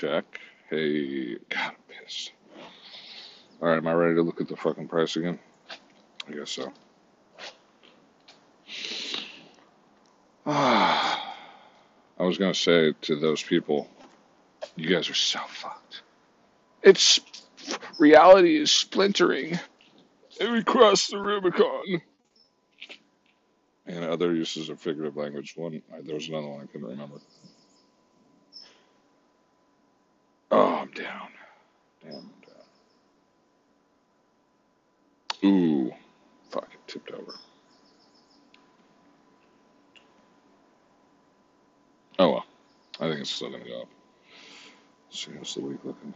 check. Hey, God, I'm pissed. All right, am I ready to look at the fucking price again? I guess so. Ah, I was gonna say to those people, you guys are so fucked. It's reality is splintering, and we crossed the Rubicon. And other uses of figurative language. One, there was another one I couldn't remember. Oh, I'm down. I'm down. Ooh, fuck, it tipped over. Oh well, I think it's still gonna go up. Let's see how's the week looking.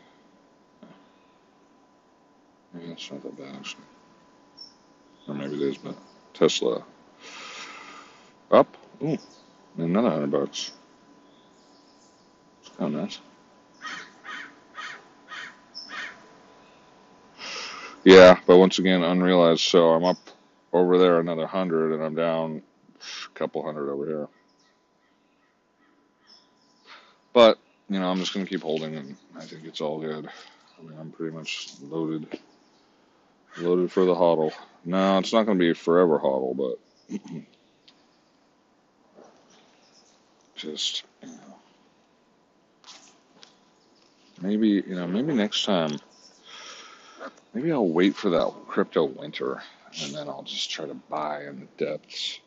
Yeah, it's not that bad actually. Or maybe it is, but Tesla up. Ooh, another hundred bucks. It's kind of nice. Yeah, but once again, unrealized. So I'm up over there another hundred, and I'm down a couple hundred over here. But you know, I'm just gonna keep holding, and I think it's all good. I mean, I'm pretty much loaded, loaded for the hodl. No, it's not gonna be forever hodl, but just you know, maybe you know, maybe next time, maybe I'll wait for that crypto winter, and then I'll just try to buy in the depths.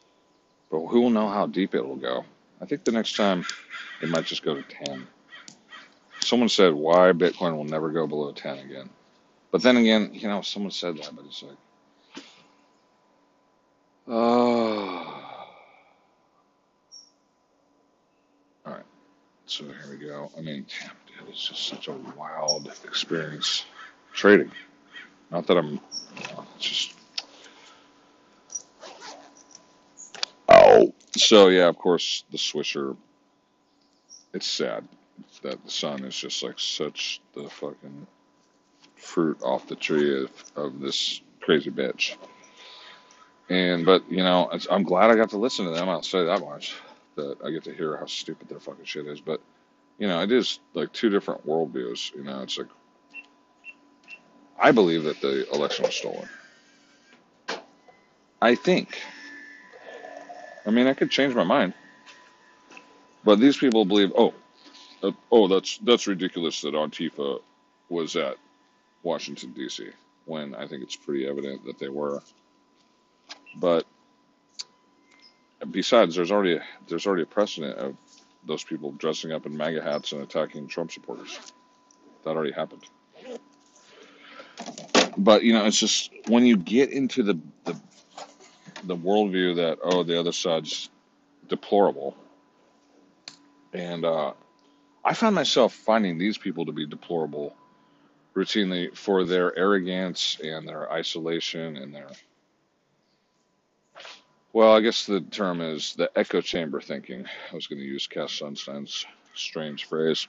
But who will know how deep it will go? I think the next time it might just go to 10. Someone said why Bitcoin will never go below 10 again. But then again, you know, someone said that, but it's like, oh. All right. So here we go. I mean, damn, dude, it's just such a wild experience trading. Not that I'm, just, oh. So yeah, of course, the Swisher it's sad that the sun is just like such the fucking fruit off the tree of, of this crazy bitch. And but you know, it's, I'm glad I got to listen to them. I'll say that much. That I get to hear how stupid their fucking shit is. But you know, it is like two different worldviews. You know, it's like I believe that the election was stolen. I think. I mean, I could change my mind. But these people believe, oh, uh, oh, that's that's ridiculous that Antifa was at Washington D.C. when I think it's pretty evident that they were. But besides, there's already there's already a precedent of those people dressing up in MAGA hats and attacking Trump supporters. That already happened. But you know, it's just when you get into the the, the worldview that oh, the other side's deplorable and uh, I found myself finding these people to be deplorable routinely for their arrogance and their isolation and their, well, I guess the term is the echo chamber thinking. I was going to use Cass Sunstein's strange phrase.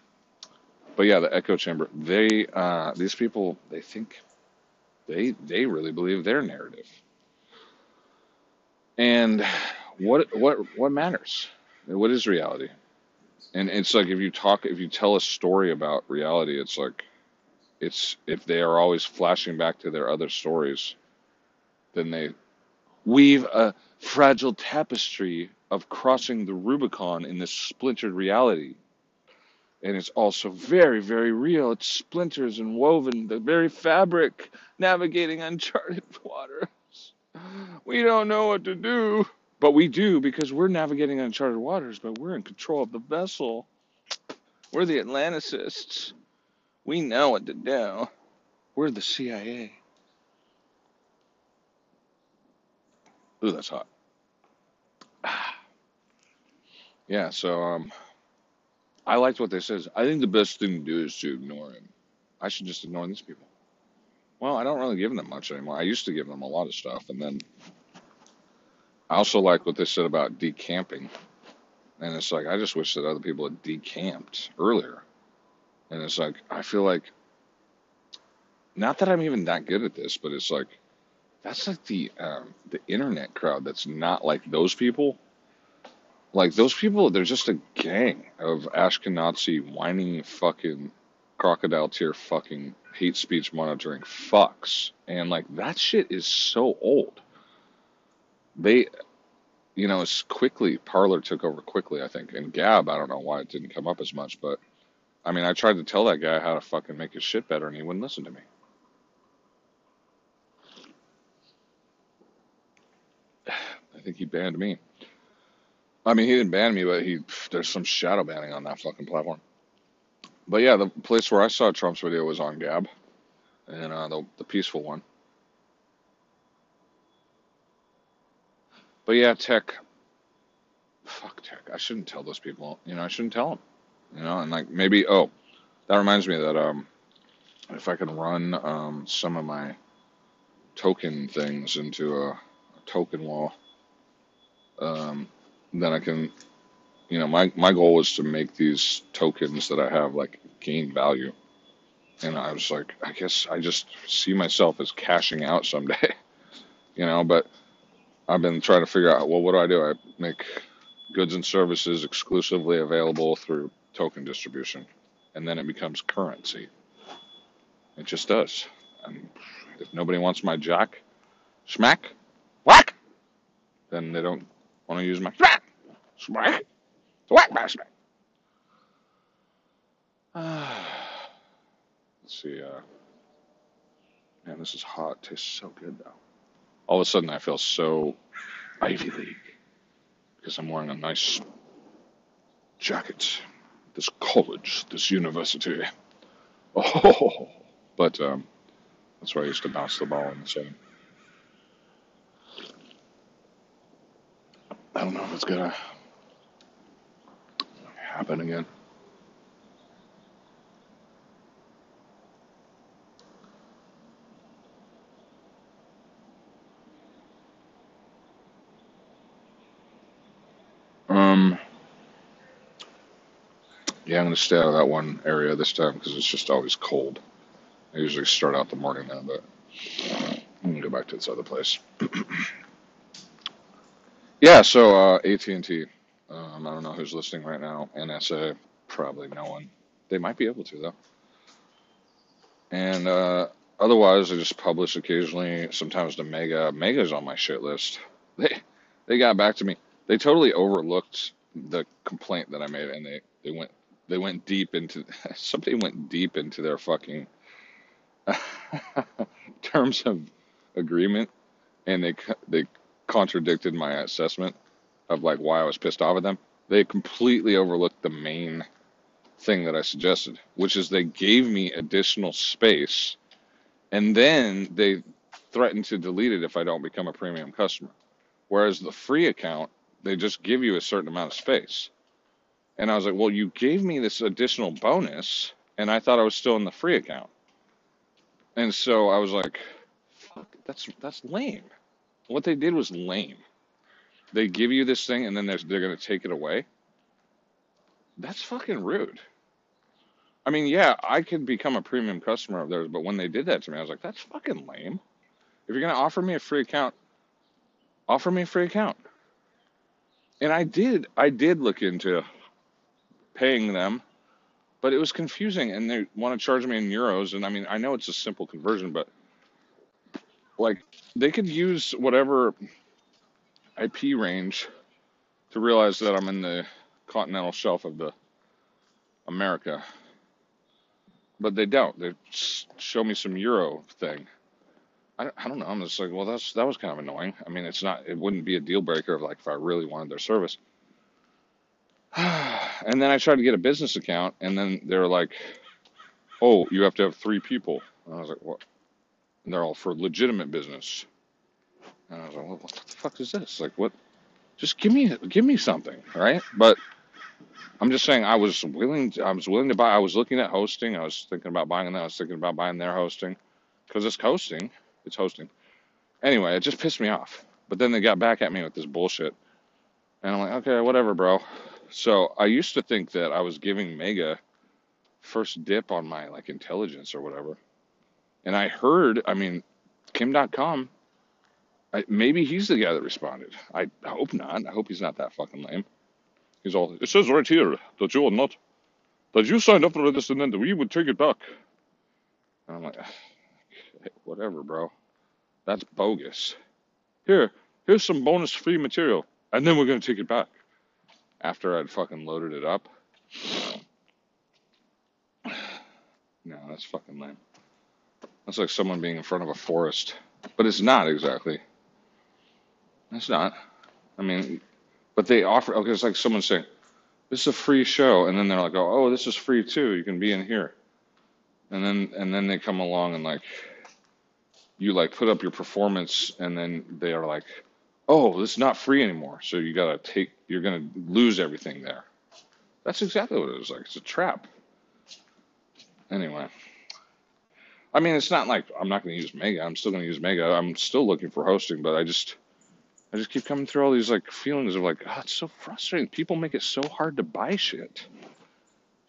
But yeah, the echo chamber. They, uh, these people, they think, they, they really believe their narrative. And what, what, what matters? What is reality? and it's like if you talk if you tell a story about reality it's like it's if they are always flashing back to their other stories then they weave a fragile tapestry of crossing the rubicon in this splintered reality and it's also very very real it's splinters and woven the very fabric navigating uncharted waters we don't know what to do but we do because we're navigating uncharted waters, but we're in control of the vessel. We're the Atlanticists. We know what to do. We're the CIA. Ooh, that's hot. Yeah, so um, I liked what they said. I think the best thing to do is to ignore him. I should just ignore these people. Well, I don't really give them much anymore. I used to give them a lot of stuff, and then I also like what they said about decamping. And it's like, I just wish that other people had decamped earlier. And it's like, I feel like, not that I'm even that good at this, but it's like, that's like the um, the internet crowd that's not like those people. Like those people, they're just a gang of Ashkenazi whining fucking crocodile tear fucking hate speech monitoring fucks. And like that shit is so old. They, you know, it's quickly, Parler took over quickly, I think. And Gab, I don't know why it didn't come up as much, but I mean, I tried to tell that guy how to fucking make his shit better and he wouldn't listen to me. I think he banned me. I mean, he didn't ban me, but he there's some shadow banning on that fucking platform. But yeah, the place where I saw Trump's video was on Gab, and uh, the the peaceful one. But yeah, tech. Fuck tech. I shouldn't tell those people. You know, I shouldn't tell them. You know, and like maybe oh, that reminds me that um, if I can run um some of my token things into a, a token wall, um, then I can you know, my, my goal is to make these tokens that I have like gain value. And I was like, I guess I just see myself as cashing out someday, you know, but I've been trying to figure out, well, what do I do? I make goods and services exclusively available through token distribution, and then it becomes currency. It just does. And if nobody wants my jack, smack, whack, then they don't want to use my smack, smack. Whack bastard. Let's see. Uh, man, this is hot. Tastes so good though. All of a sudden, I feel so Ivy League because I'm wearing a nice jacket. This college, this university. Oh, but um, that's where I used to bounce the ball in the sun. I don't know if it's gonna happen again. Um, yeah, I'm to stay out of that one area this time because it's just always cold. I usually start out the morning now, but I'm to go back to this other place. yeah, so uh, AT&T. Um, I don't know who's listening right now. NSA, probably no one. They might be able to though. And uh, otherwise, I just publish occasionally. Sometimes the Mega. Mega's on my shit list. They they got back to me. They totally overlooked the complaint that I made, and they they went they went deep into somebody went deep into their fucking terms of agreement, and they they contradicted my assessment of like why I was pissed off at them. They completely overlooked the main thing that I suggested, which is they gave me additional space and then they threatened to delete it if I don't become a premium customer. Whereas the free account, they just give you a certain amount of space. And I was like, well, you gave me this additional bonus, and I thought I was still in the free account. And so I was like, fuck, that's that's lame. What they did was lame. They give you this thing and then they're, they're going to take it away. That's fucking rude. I mean, yeah, I could become a premium customer of theirs, but when they did that to me, I was like, that's fucking lame. If you're going to offer me a free account, offer me a free account. And I did, I did look into paying them, but it was confusing and they want to charge me in euros. And I mean, I know it's a simple conversion, but like they could use whatever IP range to realize that I'm in the continental shelf of the America. But they don't. They show me some Euro thing. I, I don't know. I'm just like, well, that's that was kind of annoying. I mean, it's not. It wouldn't be a deal breaker if like if I really wanted their service. and then I tried to get a business account, and then they were like, "Oh, you have to have three people." And I was like, "What?" And they're all for legitimate business. And I was like, well, what the fuck is this? Like, what? Just give me, give me something, right? But I'm just saying, I was willing, to, I was willing to buy. I was looking at hosting. I was thinking about buying that. I was thinking about buying their hosting because it's hosting. It's hosting. Anyway, it just pissed me off. But then they got back at me with this bullshit, and I'm like, okay, whatever, bro. So I used to think that I was giving Mega first dip on my like intelligence or whatever, and I heard, I mean, Kim Dotcom I, maybe he's the guy that responded. I, hope not. I hope he's not that fucking lame. He's all, it says right here that you are not, that you signed up for this and then we would take it back. And I'm like, ah, whatever, bro. That's bogus. Here, here's some bonus free material, and then we're gonna take it back. After I'd fucking loaded it up. No, that's fucking lame. That's like someone being in front of a forest. But it's not exactly. It's not. I mean, but they offer, okay, it's like someone saying, this is a free show. And then they're like, oh, oh, this is free too. You can be in here. And then, and then they come along and like, you like put up your performance and then they are like, oh, this is not free anymore. So you got to take, you're going to lose everything there. That's exactly what it was like. It's a trap. Anyway, I mean, it's not like I'm not going to use Mega. I'm still going to use Mega. I'm still looking for hosting, but I just, I just keep coming through all these like feelings of like, oh, it's so frustrating. People make it so hard to buy shit.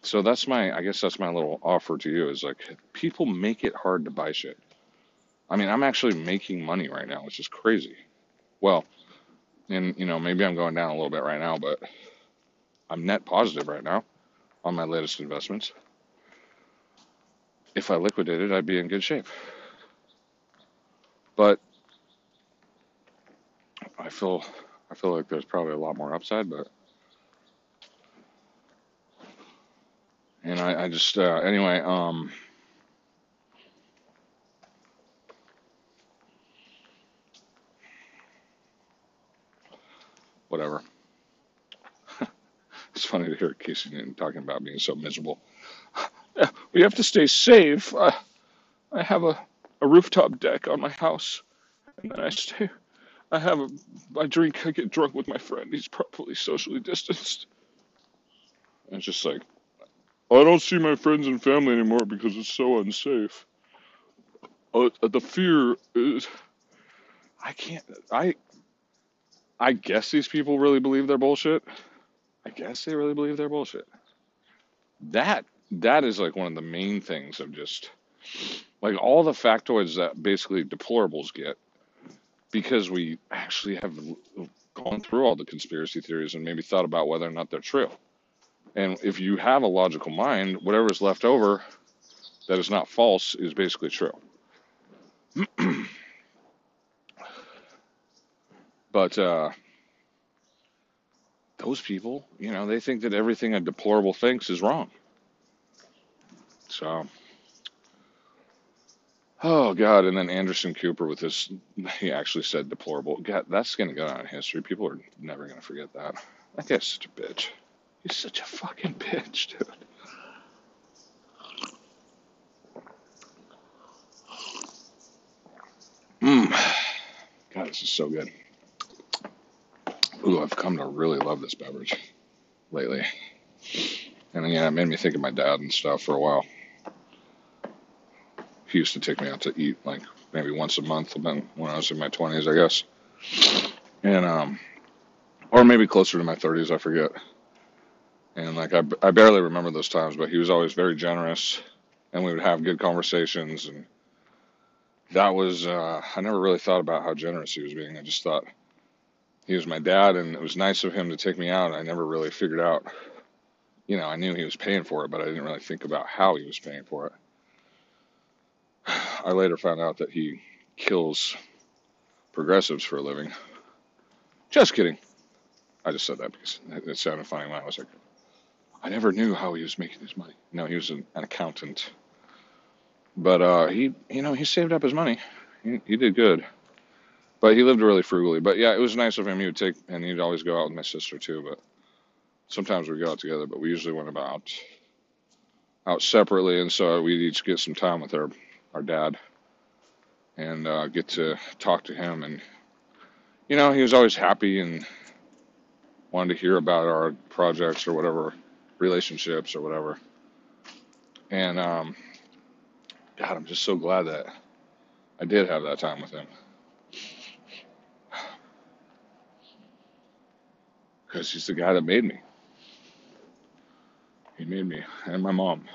So that's my, I guess that's my little offer to you is like, people make it hard to buy shit. I mean, I'm actually making money right now, which is crazy. Well, and you know, maybe I'm going down a little bit right now, but I'm net positive right now on my latest investments. If I liquidated, I'd be in good shape. But I feel I feel like there's probably a lot more upside, but and I, I just uh, anyway, um whatever. it's funny to hear Casey Newton talking about being so miserable. We have to stay safe. I, I have a, a rooftop deck on my house, and I stay. I have a, I drink, I get drunk with my friend. He's probably socially distanced. And it's just like, I don't see my friends and family anymore because it's so unsafe. Uh, the fear is, I can't, I, I guess these people really believe they're bullshit. I guess they really believe they're bullshit. That, that is like one of the main things of just, like all the factoids that basically deplorables get because we actually have gone through all the conspiracy theories and maybe thought about whether or not they're true. And if you have a logical mind, whatever is left over that is not false is basically true. but uh, those people, you know, they think that everything a deplorable thinks is wrong. So Oh God! And then Anderson Cooper with this, he actually said deplorable. God, that's gonna go down in history. People are never gonna forget that. That guy's such a bitch. He's such a fucking bitch, dude. Mmm. God, this is so good. Ooh, I've come to really love this beverage lately. And again, it made me think of my dad and stuff for a while he used to take me out to eat like maybe once a month when I was in my 20s, I guess. And, um, or maybe closer to my 30s, I forget. And like, I, I barely remember those times, but he was always very generous and we would have good conversations. And that was, uh, I never really thought about how generous he was being. I just thought he was my dad and it was nice of him to take me out. I never really figured out, you know, I knew he was paying for it, but I didn't really think about how he was paying for it. I later found out that he kills progressives for a living. Just kidding. I just said that because it sounded funny when I was like, I never knew how he was making his money. No, he was an, an accountant. But uh, he, you know, he saved up his money. He, he did good. But he lived really frugally. But yeah, it was nice of him. He would take, and he'd always go out with my sister too. But sometimes we'd go out together. But we usually went about out separately, and so we'd each get some time with our our dad, and uh, get to talk to him. And you know, he was always happy and wanted to hear about our projects or whatever, relationships or whatever. And um, God, I'm just so glad that I did have that time with him. Because he's the guy that made me. He made me and my mom.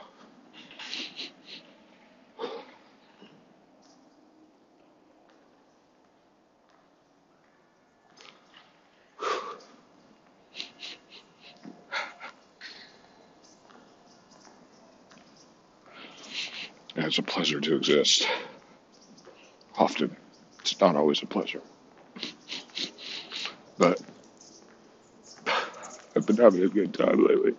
It's a pleasure to exist. Often, it's not always a pleasure. But I've been having a good time lately.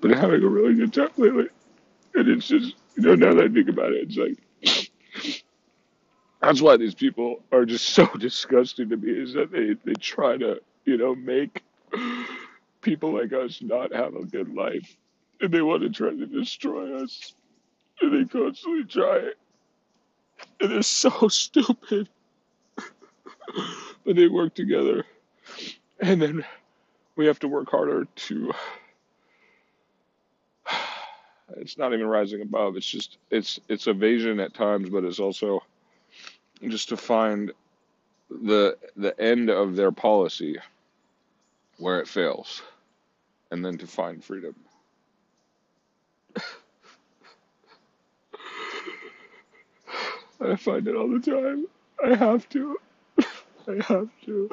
Been having a really good time lately. And it's just, you know, now that I think about it, it's like, that's why these people are just so disgusting to me is that they, they try to, you know, make people like us not have a good life. And they want to try to destroy us. And they constantly try it. And so stupid. But they work together. And then we have to work harder to it's not even rising above it's just it's it's evasion at times but it's also just to find the the end of their policy where it fails and then to find freedom. I find it all the time. I have to. I have to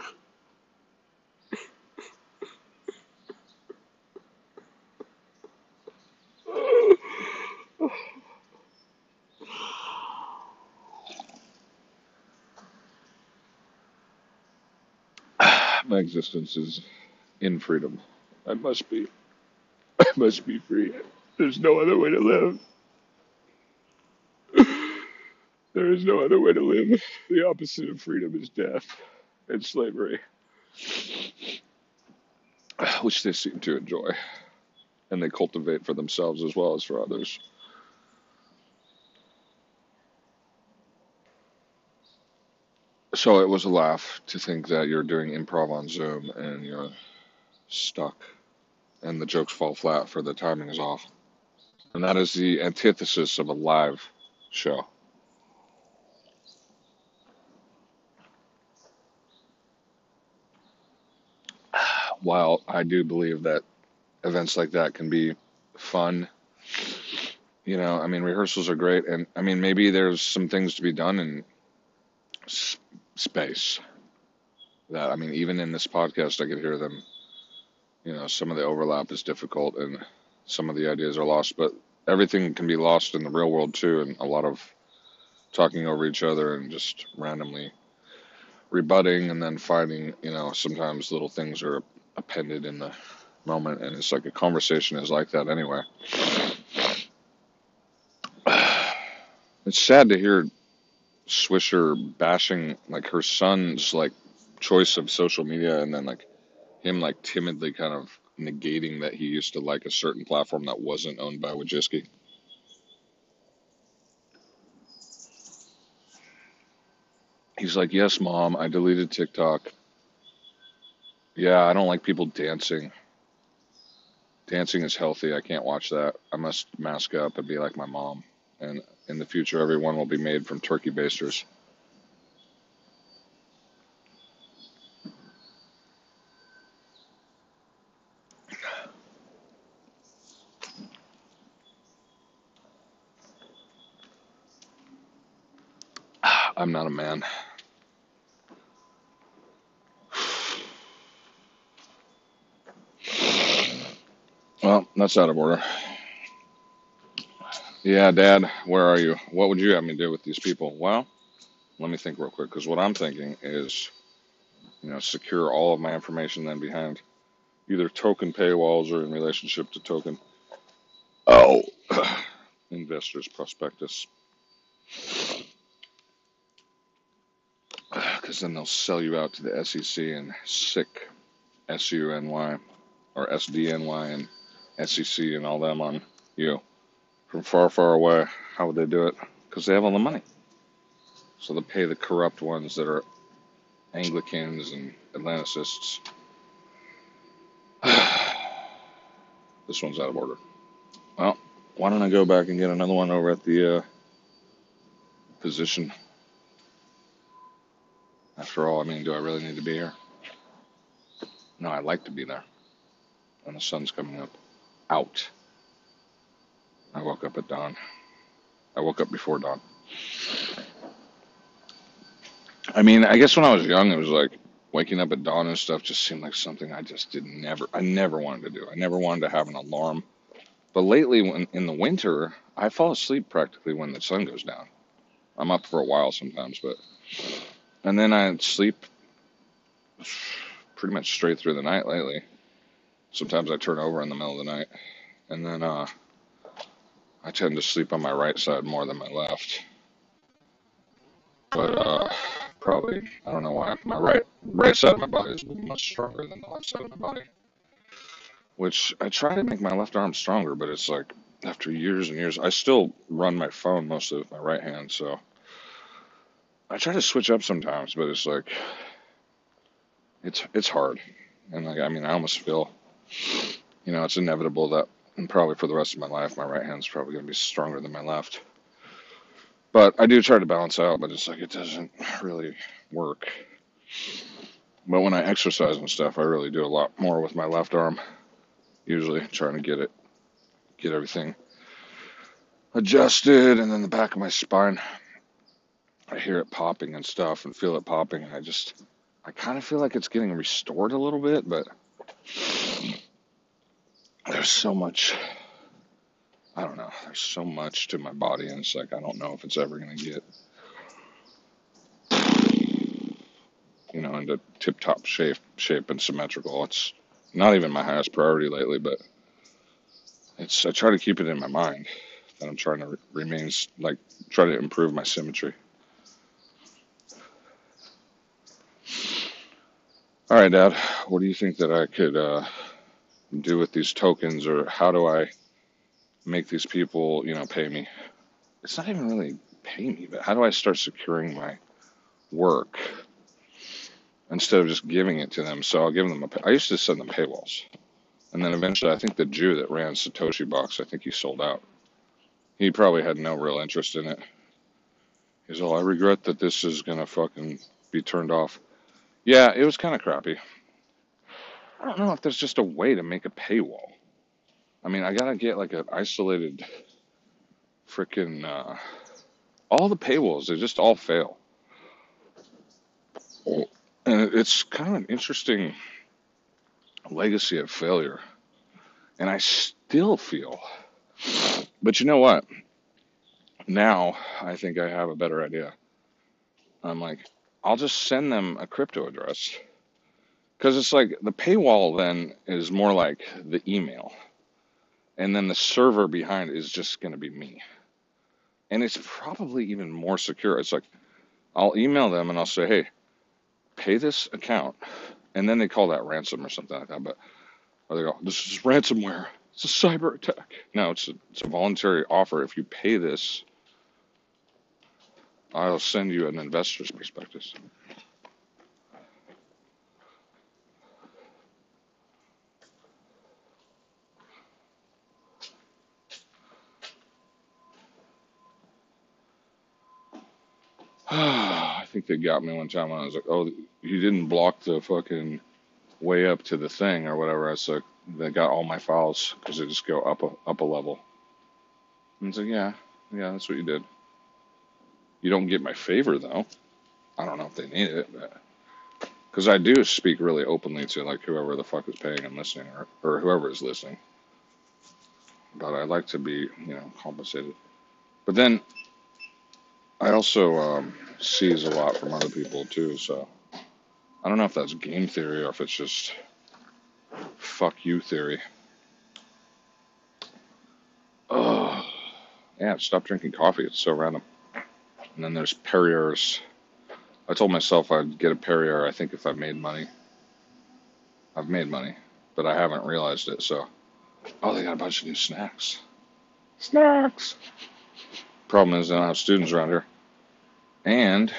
existence is in freedom. I must be i must be free. There's no other way to live. There is no other way to live. The opposite of freedom is death and slavery which they seem to enjoy and they cultivate for themselves as well as for others. So it was a laugh to think that you're doing improv on Zoom and you're stuck and the jokes fall flat for the timing is off. And that is the antithesis of a live show. While I do believe that events like that can be fun. You know, I mean, rehearsals are great, and I mean, maybe there's some things to be done s- space. That I mean, even in this podcast, I could hear them. You know, some of the overlap is difficult, and some of the ideas are lost, but everything can be lost in the real world too, and a lot of talking over each other and just randomly rebutting, and then finding. You know, sometimes little things are appended in the moment, and it's like a conversation is like that anyway. It's sad to hear Swisher bashing like her son's like choice of social media, and then like him like timidly kind of negating that he used to like a certain platform that wasn't owned by Wojcicki. He's like, "Yes, mom, I deleted TikTok. Yeah, I don't like people dancing. Dancing is healthy. I can't watch that. I must mask up and be like my mom. And in the future, everyone will be made from turkey basters. I'm not a man. Well, that's out of order. Yeah, Dad, where are you? What would you have me do with these people? Well, let me think real quick, because what I'm thinking is, you know, secure all of my information then behind either token paywalls or in relationship to token. Oh, investors prospectus. Because then they'll sell you out to the SEC and SIC, S U N Y, or S D N Y and SEC and all them on you from far, far away. How would they do it? Because they have all the money. So they'll pay the corrupt ones that are Anglicans and Atlanticists. this one's out of order. Well, why don't I go back and get another one over at the uh, position? After all, I mean, do I really need to be here? No, I'd like to be there. And the sun's coming up. Out. I woke up at dawn. I woke up before dawn. I mean, I guess when I was young, it was like waking up at dawn and stuff just seemed like something I just did never, I never wanted to do. I never wanted to have an alarm. But lately, when in the winter, I fall asleep practically when the sun goes down. I'm up for a while sometimes, but and then I sleep pretty much straight through the night lately. Sometimes I turn over in the middle of the night, and then uh, I tend to sleep on my right side more than my left. But uh, probably I don't know why my right right side of my body is much stronger than the left side of my body. Which I try to make my left arm stronger, but it's like after years and years, I still run my phone mostly with my right hand, so I try to switch up sometimes, but it's like it's it's hard, and like I mean, I almost feel, you know, it's inevitable that and probably for the rest of my life, my right hand's probably going to be stronger than my left. But I do try to balance out, but it's like it doesn't really work. But when I exercise and stuff, I really do a lot more with my left arm. Usually, trying to get it, get everything adjusted, and then the back of my spine. I hear it popping and stuff, and feel it popping, and I just, I kind of feel like it's getting restored a little bit, but there's so much I don't know. There's so much to my body, and it's like I don't know if it's ever gonna get, you know, into tip-top shape, shape and symmetrical. It's not even my highest priority lately, but it's I try to keep it in my mind that I'm trying to re- remain like try to improve my symmetry. All right, Dad. What do you think that I could uh, do with these tokens, or how do I make these people, you know, pay me? It's not even really pay me, but how do I start securing my work instead of just giving it to them? So I'll give them a. pay- I used to send them paywalls, and then eventually, I think the Jew that ran Satoshi Box, I think he sold out. He probably had no real interest in it. He's all, I regret that this is gonna fucking be turned off. Yeah, it was kind of crappy. I don't know if there's just a way to make a paywall. I mean, I gotta get like an isolated freaking uh, all the paywalls. They just all fail, and it's kind of an interesting legacy of failure. And I still feel, but you know what? Now I think I have a better idea. I'm like, I'll just send them a crypto address because it's like the paywall then is more like the email, and then the server behind is just going to be me. And it's probably even more secure. It's like I'll email them and I'll say, hey, pay this account. And then they call that ransom or something like that. But they go, this is ransomware. It's a cyber attack. No, it's a, it's a voluntary offer. If you pay this, I'll send you an investor's prospectus. I think they got me one time when I was like, oh, you didn't block the fucking way up to the thing or whatever. I said, they got all my files because they just go up a, up a level. And it's like, yeah, yeah, that's what you did. You don't get my favor though. I don't know if they need it, because I do speak really openly to like whoever the fuck is paying and listening, or, or whoever is listening. But I like to be, you know, compensated. But then I also um, seize a lot from other people too. So I don't know if that's game theory or if it's just fuck you theory. Oh, yeah. Stop drinking coffee. It's so random. And then there's Perrier's. I told myself I'd get a Perrier. I think if I made money, I've made money, but I haven't realized it. So, oh, they got a bunch of new snacks. Snacks. Problem is, I don't have students around here, and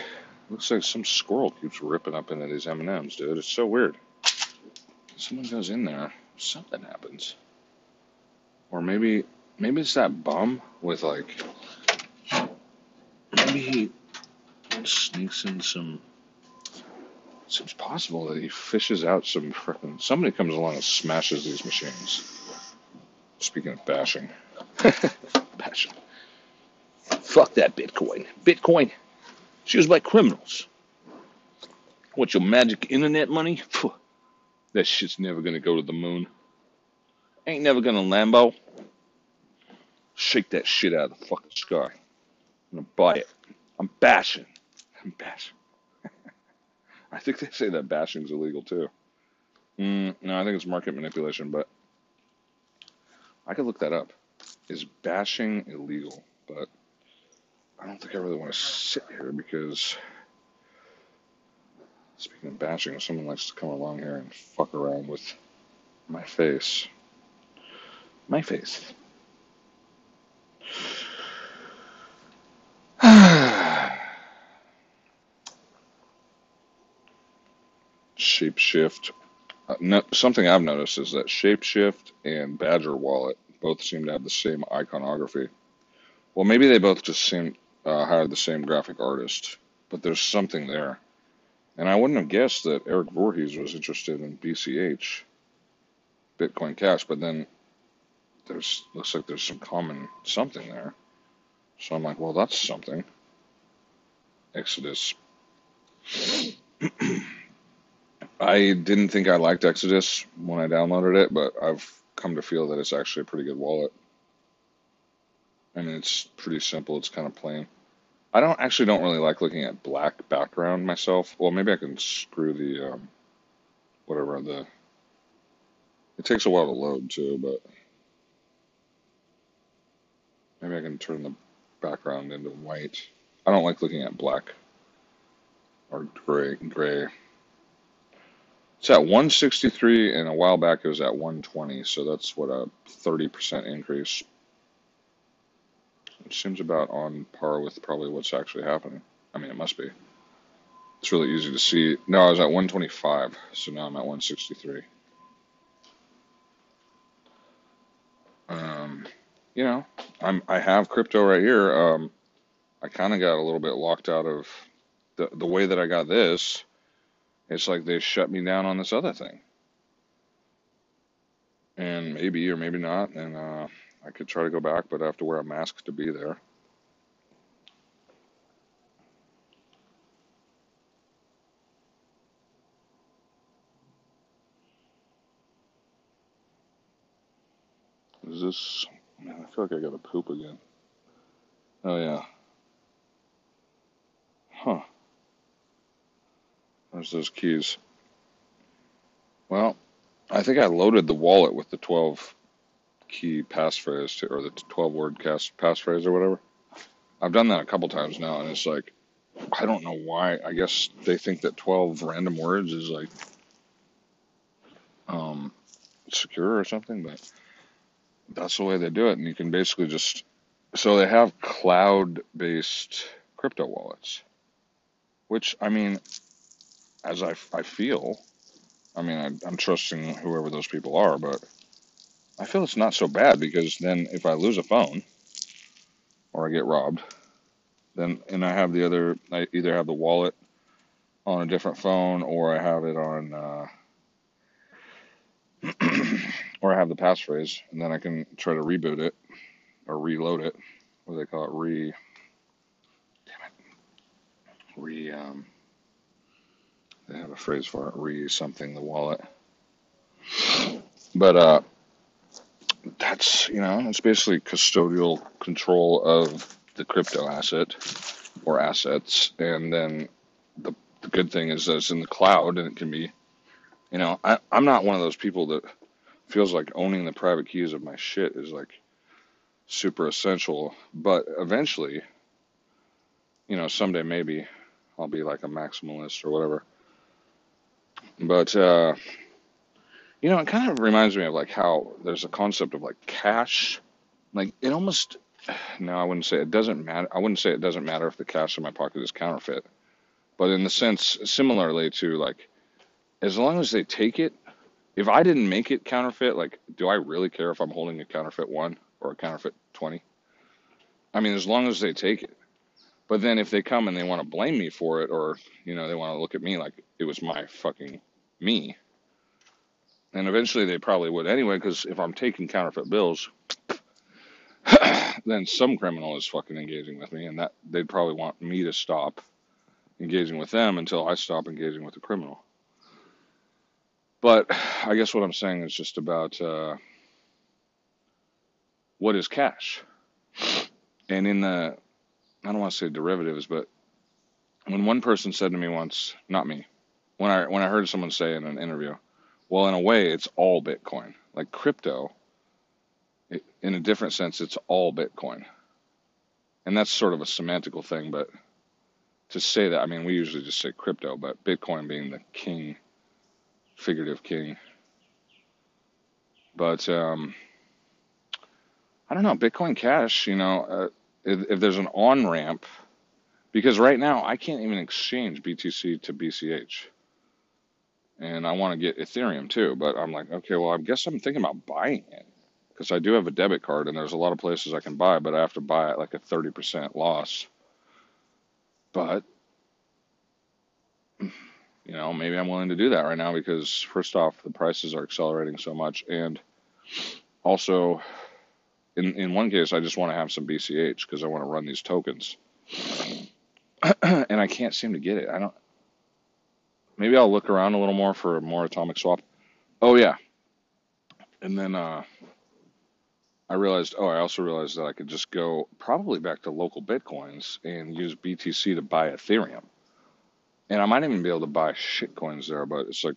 looks like some squirrel keeps ripping up into these M and M's, dude. It's so weird. Someone goes in there, something happens, or maybe maybe it's that bum with like maybe he sneaks in some. Seems possible that he fishes out some frickin' Somebody comes along and smashes these machines. Speaking of bashing, bashing. Fuck that Bitcoin. Bitcoin. It's was by criminals. What your magic internet money? Phew, that shit's never gonna go to the moon. Ain't never gonna Lambo. Shake that shit out of the fucking sky. I'm gonna buy it. I'm bashing. I'm bashing. I think they say that bashing's illegal too. Mm, no, I think it's market manipulation, but I could look that up. Is bashing illegal? But I don't think I really want to sit here because speaking of bashing, someone likes to come along here and fuck around with my face. My face. Shapeshift. Uh, no, something I've noticed is that Shapeshift and Badger Wallet both seem to have the same iconography. Well, maybe they both just seem uh, hired the same graphic artist, but there's something there. And I wouldn't have guessed that Eric Voorhees was interested in BCH, Bitcoin Cash, but then there's looks like there's some common something there. So I'm like, well, that's something. Exodus. I didn't think I liked Exodus when I downloaded it, but I've come to feel that it's actually a pretty good wallet. I mean, it's pretty simple. It's kind of plain. I don't actually don't really like looking at black background myself. Well, maybe I can screw the um, whatever the. It takes a while to load too, but maybe I can turn the background into white. I don't like looking at black or gray. Gray. It's at 163, and a while back it was at 120, so that's what a 30% increase. Which seems about on par with probably what's actually happening. I mean, it must be. It's really easy to see. No, I was at 125, so now I'm at 163. Um, you know, I'm I have crypto right here. Um, I kind of got a little bit locked out of the the way that I got this. It's like they shut me down on this other thing, and maybe or maybe not, and uh, I could try to go back, but I have to wear a mask to be there. Is this? Man, I feel like I got to poop again. Oh yeah. Huh. There's those keys. Well, I think I loaded the wallet with the 12 key passphrase to, or the 12 word cast passphrase or whatever. I've done that a couple times now, and it's like I don't know why. I guess they think that 12 random words is like um, secure or something, but that's the way they do it. And you can basically just so they have cloud based crypto wallets, which I mean, as I, I feel, I mean, I, I'm trusting whoever those people are, but I feel it's not so bad because then if I lose a phone or I get robbed, then and I have the other, I either have the wallet on a different phone or I have it on, uh, or I have the passphrase, and then I can try to reboot it or reload it. What do they call it? Re, damn it, re. Um, they have a phrase for it. Re something the wallet. But uh, that's you know, it's basically custodial control of the crypto asset or assets, and then the the good thing is that it's in the cloud and it can be. You know, I, I'm not one of those people that feels like owning the private keys of my shit is like super essential. But eventually, you know, someday maybe I'll be like a maximalist or whatever. But uh, you know, it kind of reminds me of like how there's a concept of like cash. Like it almost no, I wouldn't say it doesn't matter. I wouldn't say it doesn't matter if the cash in my pocket is counterfeit. But in the sense similarly to like as long as they take it, if I didn't make it counterfeit, like do I really care if I'm holding a counterfeit 1 or a counterfeit 20? I mean, as long as they take it. But then if they come and they want to blame me for it or, you know, they want to look at me like it was my fucking me, and eventually they probably would anyway, because if I'm taking counterfeit bills, then some criminal is fucking engaging with me, and that they'd probably want me to stop engaging with them until I stop engaging with the criminal. But I guess what I'm saying is just about uh, what is cash. And in the, I don't want to say derivatives, but when one person said to me once, not me, when I when I heard someone say in an interview, well, in a way, it's all Bitcoin. Like crypto, it, in a different sense, it's all Bitcoin. And that's sort of a semantical thing, but to say that, I mean, we usually just say crypto, but Bitcoin being the king, figurative king. But um, I don't know, Bitcoin Cash, you know, uh, if, if there's an on ramp, because right now I can't even exchange BTC to BCH. And I want to get Ethereum too, but I'm like, okay, well, I guess I'm thinking about buying it because I do have a debit card and there's a lot of places I can buy, but I have to buy at like a 30% loss. But, you know, maybe I'm willing to do that right now because, first off, the prices are accelerating so much. And also, in, in one case, I just want to have some BCH because I want to run these tokens. and I can't seem to get it. I don't. Maybe I'll look around a little more for a more atomic swap. Oh, yeah. And then, uh, I realized, oh, I also realized that I could just go probably back to LocalBitcoins and use BTC to buy Ethereum. And I might even be able to buy shit coins there, but it's like,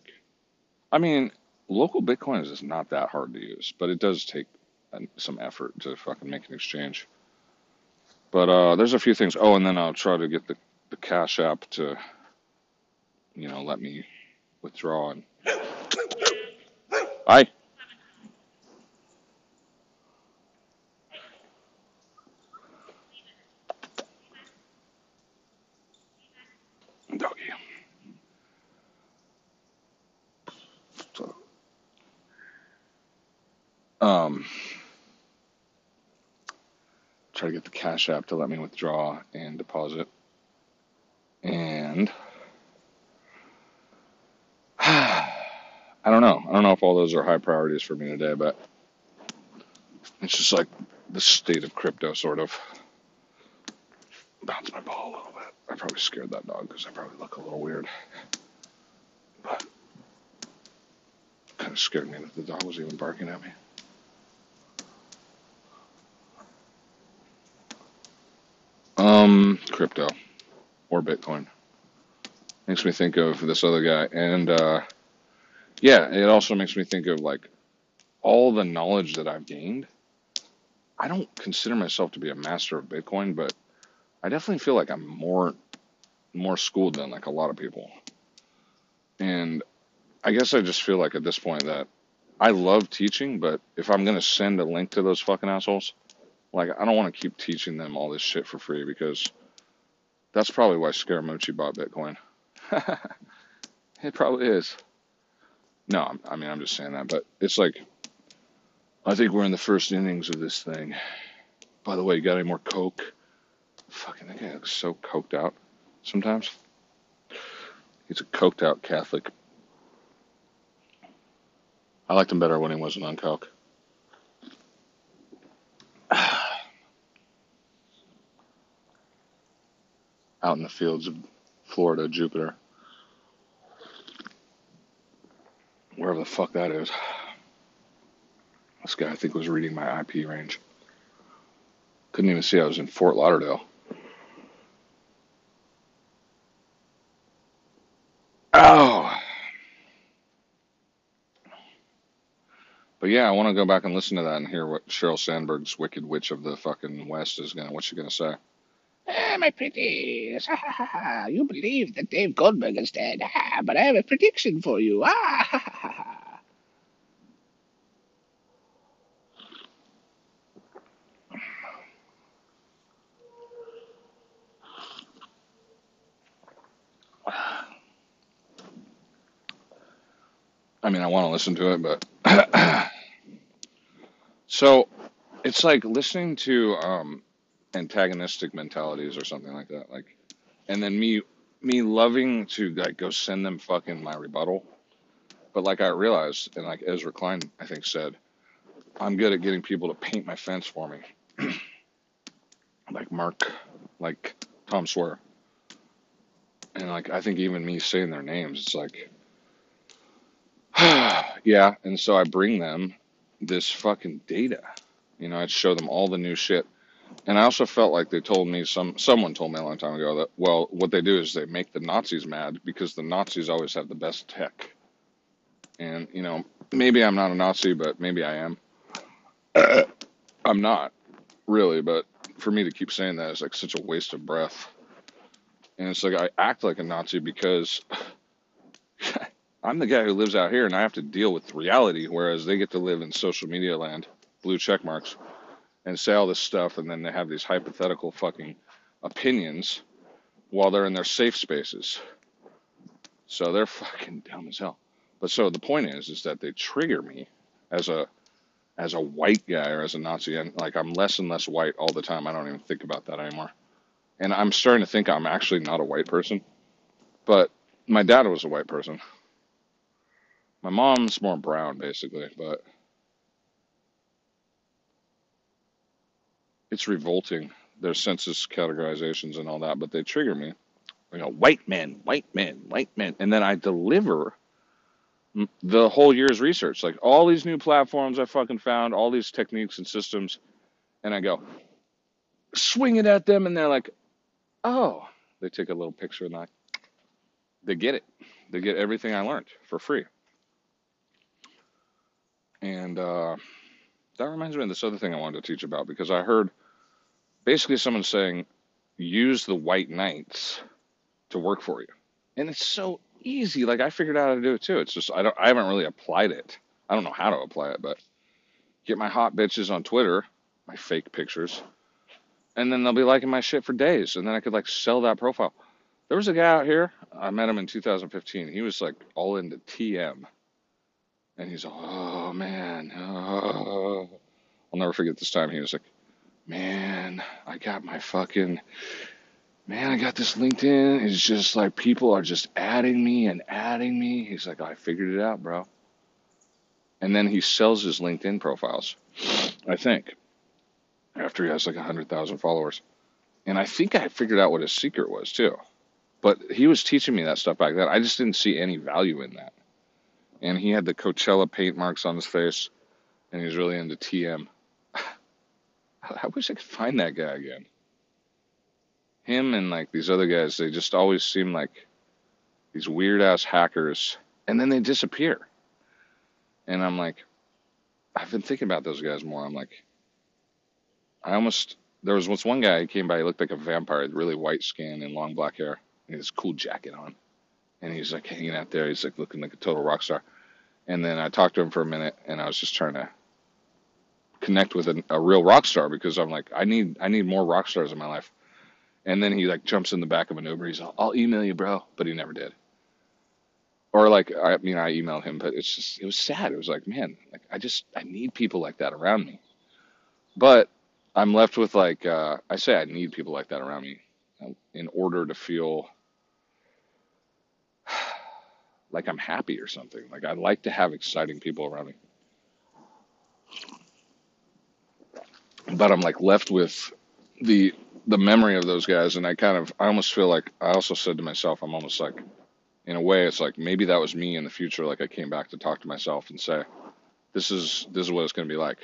I mean, LocalBitcoins is not that hard to use, but it does take some effort to fucking make an exchange. But uh, there's a few things. Oh, and then I'll try to get the, the Cash App to, you know, let me withdraw. And I doggy. So, um, try to get the Cash App to let me withdraw and deposit. And don't know. I don't know if all those are high priorities for me today, but it's just like the state of crypto, sort of. Bounce my ball a little bit. I probably scared that dog because I probably look a little weird. But kind of scared me that the dog was even barking at me. Um, crypto or Bitcoin makes me think of this other guy, and uh, yeah, it also makes me think of like all the knowledge that I've gained. I don't consider myself to be a master of Bitcoin, but I definitely feel like I'm more more schooled than like a lot of people. And I guess I just feel like at this point that I love teaching, but if I'm gonna send a link to those fucking assholes, like I don't want to keep teaching them all this shit for free because that's probably why Scaramucci bought Bitcoin. it probably is. No, I mean I'm just saying that, but it's like I think we're in the first innings of this thing. By the way, you got any more coke? Fucking that guy looks so coked out sometimes. He's a coked out Catholic. I liked him better when he wasn't on coke. Out in the fields of Florida, Jupiter. Wherever the fuck that is. This guy, I think, was reading my IP range. Couldn't even see I was in Fort Lauderdale. Oh. But yeah, I want to go back and listen to that and hear what Sheryl Sandberg's Wicked Witch of the fucking West is gonna. What's she gonna say? Ah, my pretties. Ha, ha, ha, ha. You believe that Dave Goldberg is dead. But I have a prediction for you. Ah, ha, ha, ha, ha. I want to listen to it, but so it's like listening to um, antagonistic mentalities or something like that. Like, and then me me loving to like go send them fucking my rebuttal. But like I realized, and like Ezra Klein I think said, I'm good at getting people to paint my fence for me. like Mark, like Tom Sawyer. And like I think even me saying their names, it's like yeah. And so I bring them this fucking data. You know, I'd show them all the new shit. And I also felt like they told me some someone told me a long time ago that well, what they do is they make the Nazis mad because the Nazis always have the best tech. And you know, maybe I'm not a Nazi, but maybe I am. I'm not really, but for me to keep saying that is like such a waste of breath. And it's like I act like a Nazi because I'm the guy who lives out here and I have to deal with reality, whereas they get to live in social media land, blue check marks, and say all this stuff, and then they have these hypothetical fucking opinions while they're in their safe spaces. So they're fucking dumb as hell. But so the point is, is that they trigger me as a as a white guy or as a Nazi, and like I'm less and less white all the time. I don't even think about that anymore. And I'm starting to think I'm actually not a white person. But my dad was a white person. My mom's more brown, basically. But it's revolting their census categorizations and all that. But they trigger me. You know, white men, white men, white men, and then I deliver the whole year's research, like all these new platforms I fucking found, all these techniques and systems, and I go swing it at them, and they're like, "Oh," they take a little picture and I, they get it, they get everything I learned for free, and uh, that reminds me of this other thing I wanted to teach about because I heard basically someone saying, "Use the white knights to work for you," and it's so easy. Like I figured out how to do it too. It's just I don't I haven't really applied it. I don't know how to apply it, but get my hot bitches on Twitter, my fake pictures, and then they'll be liking my shit for days, and then I could like sell that profile. There was a guy out here. I met him in 2015. He was like all into TM, and he's like, oh man, oh. I'll never forget this time. He was like, man, I got my fucking man, I got this LinkedIn. It's just like people are just adding me and adding me. He's like, I figured it out, bro. And then he sells his LinkedIn profiles, I think, after he has like 100,000 followers. And I think I figured out what his secret was too. But he was teaching me that stuff back then. I just didn't see any value in that. And he had the Coachella paint marks on his face, and he was really into TM. I wish I could find that guy again him and like these other guys, they just always seem like these weird ass hackers, and then they disappear. And I'm like, I've been thinking about those guys more. I'm like, I almost there was once one guy who came by. He looked like a vampire, really white skin and long black hair, and his cool jacket on, and he's like hanging out there. He's like looking like a total rock star. And then I talked to him for a minute, and I was just trying to connect with a, a real rock star because I'm like, I need I need more rock stars in my life. And then he like jumps in the back of an Uber. He's like, I'll email you, bro. But he never did. Or like, I mean, I emailed him, but it's just, it was sad. It was like, man, like I just, I need people like that around me. But I'm left with like, uh, I say I need people like that around me in order to feel like I'm happy or something. Like I like to have exciting people around me. But I'm like left with the the memory of those guys, and I kind of I almost feel like I also said to myself, I'm almost like, in a way, it's like maybe that was me in the future. Like I came back to talk to myself and say, this is this is what it's going to be like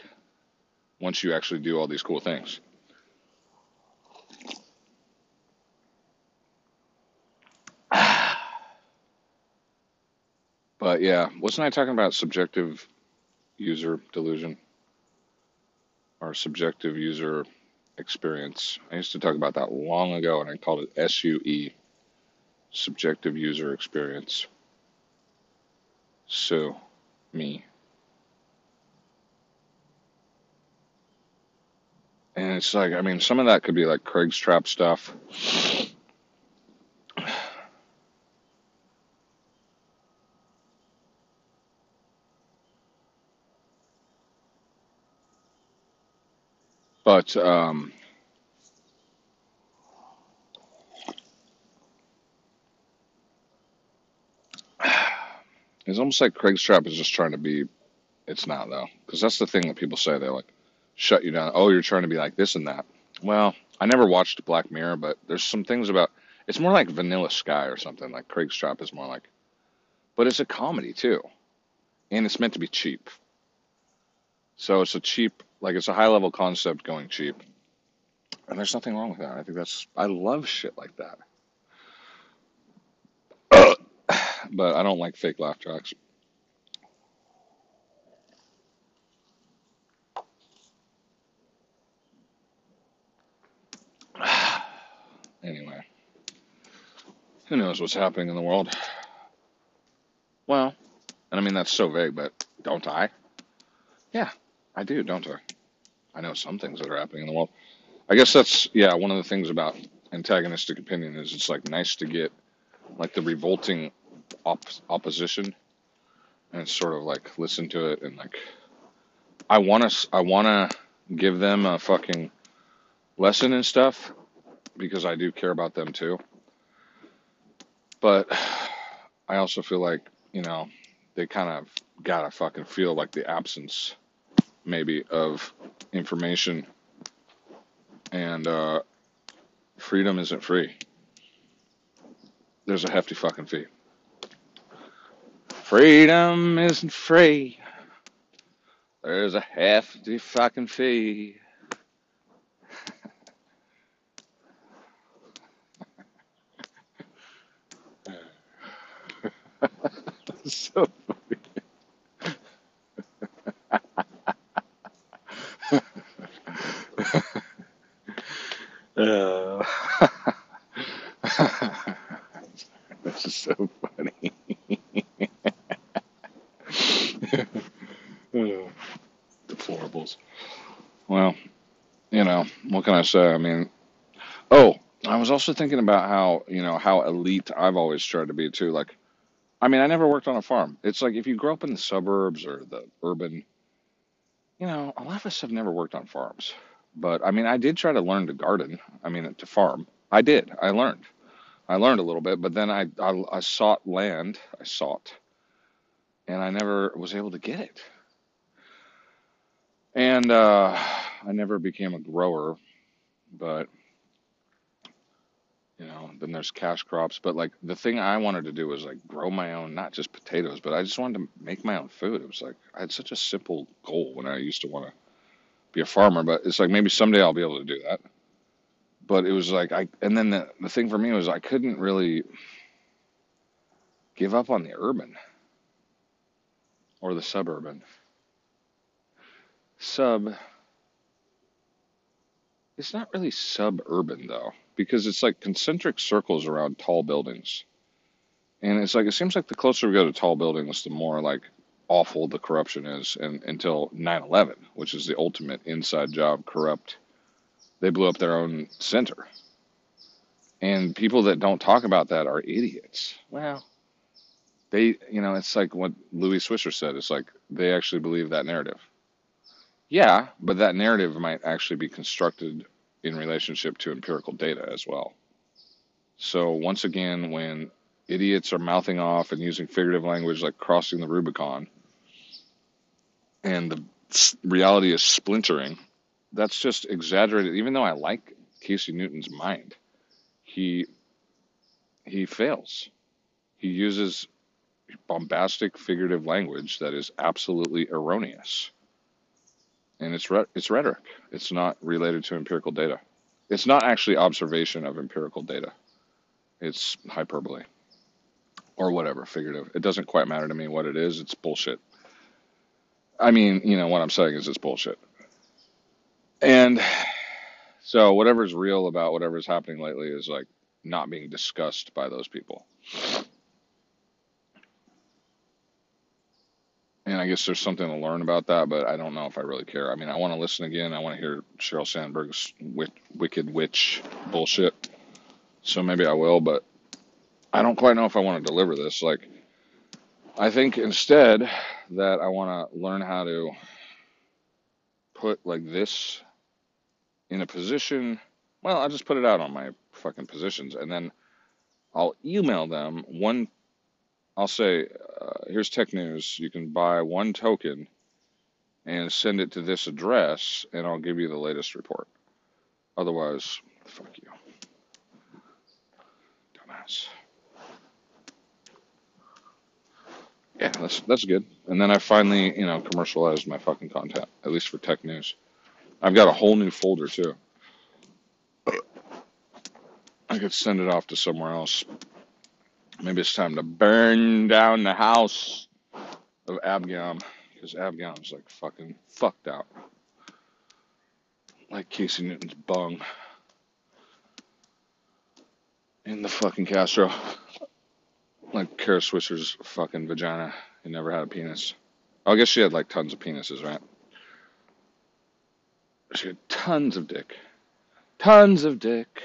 once you actually do all these cool things. But yeah, wasn't I talking about subjective user delusion or subjective user experience. I used to talk about that long ago, and I called it SUE, subjective user experience. So, me. And it's like, I mean, some of that could be like Craig's Trap stuff. But um, it's almost like Craig's Trap is just trying to be. It's not though, because that's the thing that people say. They're like, shut you down. Oh, you're trying to be like this and that. Well, I never watched Black Mirror, but there's some things about It's more like Vanilla Sky or something. Like Craig's Shop is more like, but it's a comedy too, and it's meant to be cheap. So it's a cheap, like it's a high level concept going cheap, and there's nothing wrong with that. I think that's I love shit like that. but I don't like fake laugh tracks. anyway, who knows what's happening in the world? Well, and I mean that's so vague, but don't I? Yeah, I do, don't I? I know some things that are happening in the world. I guess that's yeah, one of the things about antagonistic opinion is it's like nice to get like the revolting op- opposition and sort of like listen to it and like I want to I want to give them a fucking lesson and stuff because I do care about them too. But I also feel like, you know, they kind of got to fucking feel like the absence maybe of information and uh freedom isn't free. There's a hefty fucking fee. Freedom isn't free. There's a hefty fucking fee. so this is so funny. Deplorables. Well, you know, what can I say? I mean, oh, I was also thinking about how, you know, how elite I've always tried to be too. Like, I mean, I never worked on a farm. It's like if you grow up in the suburbs or the urban, you know, a lot of us have never worked on farms. But I mean, I did try to learn to garden. I mean, to farm. I did. I learned. I learned a little bit, but then I, I, I sought land. I sought, and I never was able to get it. And uh, I never became a grower, but you know, then there's cash crops. But like the thing I wanted to do was like grow my own, not just potatoes, but I just wanted to make my own food. It was like I had such a simple goal when I used to want to be a farmer, but it's like maybe someday I'll be able to do that. But it was like I, and then the, the thing for me was I couldn't really give up on the urban or the suburban. Sub, it's not really suburban though, because it's like concentric circles around tall buildings. And it's like, it seems like the closer we go to tall buildings, the more like awful the corruption is. And until 9 11, which is the ultimate inside job corrupt, they blew up their own center. And people that don't talk about that are idiots. Well, they, you know, it's like what Louis Swisher said. It's like they actually believe that narrative. Yeah, but that narrative might actually be constructed in relationship to empirical data as well. So once again, when idiots are mouthing off and using figurative language like crossing the Rubicon, and the reality is splintering, that's just exaggerated. Even though I like Casey Newton's mind, he he fails. He uses bombastic figurative language that is absolutely erroneous, and it's re- it's rhetoric. It's not related to empirical data. It's not actually observation of empirical data. It's hyperbole or whatever, figurative. It doesn't quite matter to me what it is. It's bullshit. I mean, you know, what I'm saying is it's bullshit. And so whatever's real about whatever's happening lately is like not being discussed by those people. And I guess there's something to learn about that, but I don't know if I really care. I mean, I want to listen again. I want to hear Sheryl Sandberg's wicked witch bullshit. So maybe I will, but I don't quite know if I want to deliver this. Like, I think instead that I want to learn how to put like this in a position. Well, I'll just put it out on my fucking positions, and then I'll email them one. I'll say, uh, "Here's tech news. You can buy one token and send it to this address, and I'll give you the latest report. Otherwise, fuck you." Yes. Yeah, that's that's good. And then I finally, you know, commercialized my fucking content, at least for tech news. I've got a whole new folder too. I could send it off to somewhere else. Maybe it's time to burn down the house of Abgam because Abgam's like fucking fucked out, like Casey Newton's bung in the fucking Castro, like Kara Swisher's fucking vagina. He never had a penis. Oh, I guess she had like tons of penises, right? She had tons of dick. Tons of dick.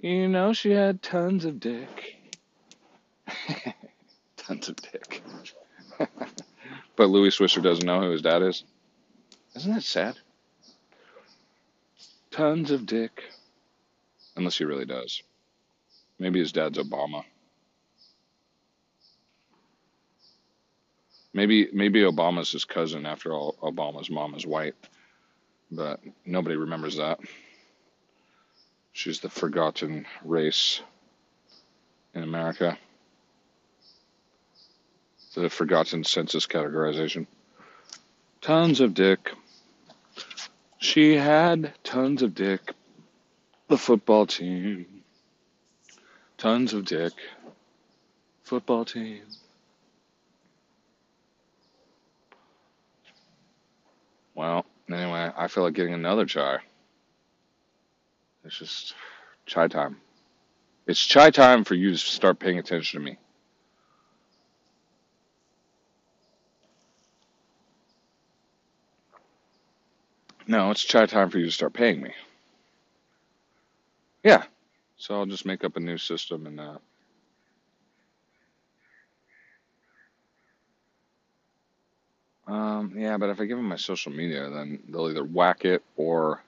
You know she had tons of dick. tons of dick. but Louis Swisher doesn't know who his dad is. Isn't that sad? Tons of dick. Unless he really does. Maybe his dad's Obama. Maybe maybe Obama's his cousin after all Obama's mom is white. But nobody remembers that. She's the forgotten race in America. The forgotten census categorization. Tons of dick. She had tons of dick. The football team. Tons of dick. Football team. Well, anyway, I feel like getting another chai. It's just chai time. It's chai time for you to start paying attention to me. No, it's chai time for you to start paying me. Yeah. So I'll just make up a new system and uh, um, yeah, but if I give them my social media, then they'll either whack it or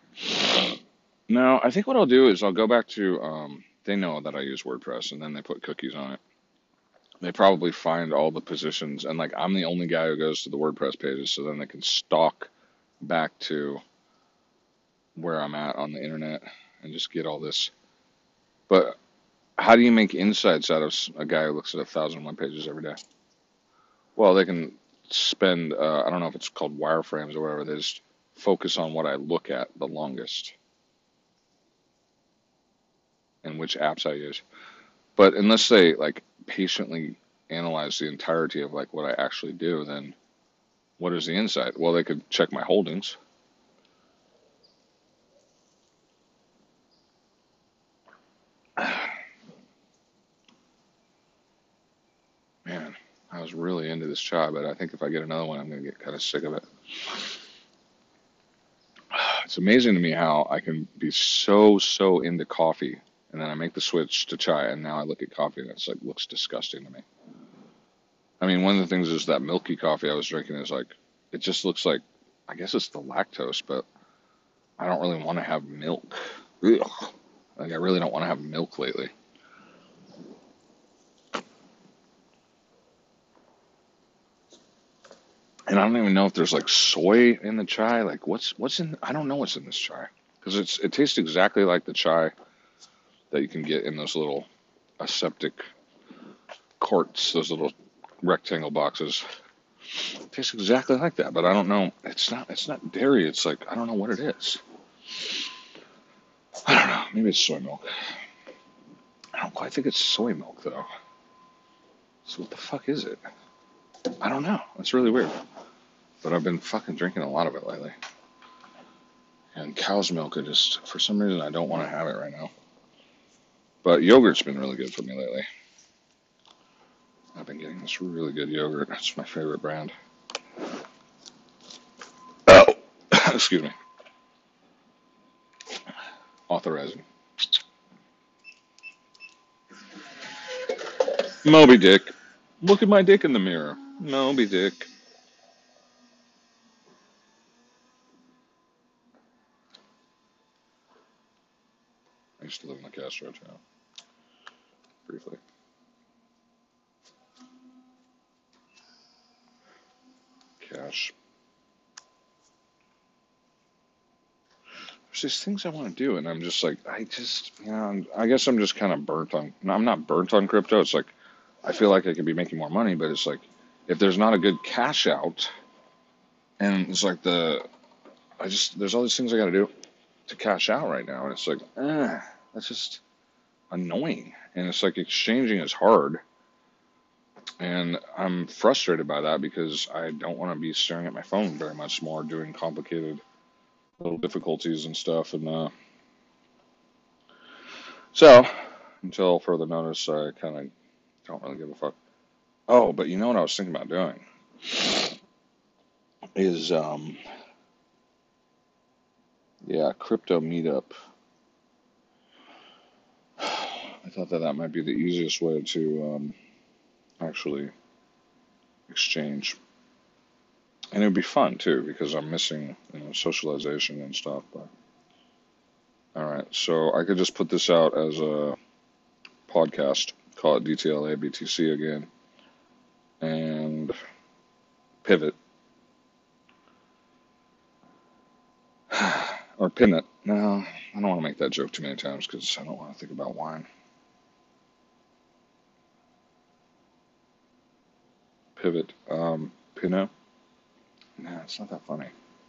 no. I think what I'll do is I'll go back to um, they know that I use WordPress and then they put cookies on it. They probably find all the positions and like I'm the only guy who goes to the WordPress pages, so then they can stalk back to where I'm at on the internet and just get all this. But how do you make insights out of a guy who looks at a thousand web pages every day? Well, they can spend, uh, I don't know if it's called wireframes or whatever, they just focus on what I look at the longest and which apps I use. But unless they like patiently analyze the entirety of like what I actually do, then what is the insight? Well, they could check my holdings. Man, I was really into this chai, but I think if I get another one, I'm going to get kind of sick of it. It's amazing to me how I can be so, so into coffee, and then I make the switch to chai, and now I look at coffee and it's like looks disgusting to me. I mean, one of the things is that milky coffee I was drinking is like, it just looks like, I guess it's the lactose, but I don't really want to have milk. Ugh. Like, I really don't want to have milk lately. And I don't even know if there's like soy in the chai. Like, what's what's in? I don't know what's in this chai because it's it tastes exactly like the chai that you can get in those little aseptic quarts, those little rectangle boxes. It tastes exactly like that, but I don't know. It's not. It's not dairy. It's like I don't know what it is. I don't know. Maybe it's soy milk. I don't quite think it's soy milk though. So what the fuck is it? I don't know. It's really weird. But I've been fucking drinking a lot of it lately. And cow's milk, I just for some reason I don't want to have it right now. But yogurt's been really good for me lately. I've been getting this really good yogurt. It's my favorite brand. Oh, excuse me. Authorizing. Moby Dick. Look at my dick in the mirror. Moby Dick. I used to live in the Castro town briefly. Cash. There's just things I want to do, and I'm just like, I just, you know, I'm, I guess I'm just kind of burnt on. I'm not burnt on crypto. It's like I feel like I could be making more money, but it's like if there's not a good cash out, and it's like the, I just there's all these things I got to do to cash out right now, and it's like, eh, that's just annoying, and it's like exchanging is hard, and I'm frustrated by that because I don't want to be staring at my phone very much more, doing complicated little difficulties and stuff, and uh, so until further notice, I kind of don't really give a fuck. Oh, but you know what I was thinking about doing? Is, um, yeah, crypto meetup. I thought that that might be the easiest way to um, actually exchange, and it would be fun too because I'm missing you know socialization and stuff. But all right, so I could just put this out as a podcast, call it DTLA BTC again, and pivot or. No, I don't want to make that joke too many times because I don't want to think about wine. Pivot, um, Pinot. Nah, it's not that funny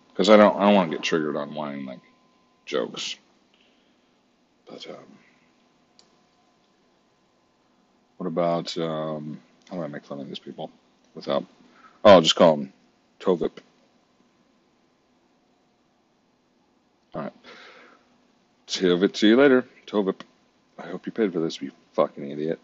because I don't I don't want to get triggered on wine like jokes. But um, what about um, how do I make fun of these people without? Oh, I'll just call them Tovip. All right, Tovip. See you later, Tovip. I hope you paid for this, you fucking idiot.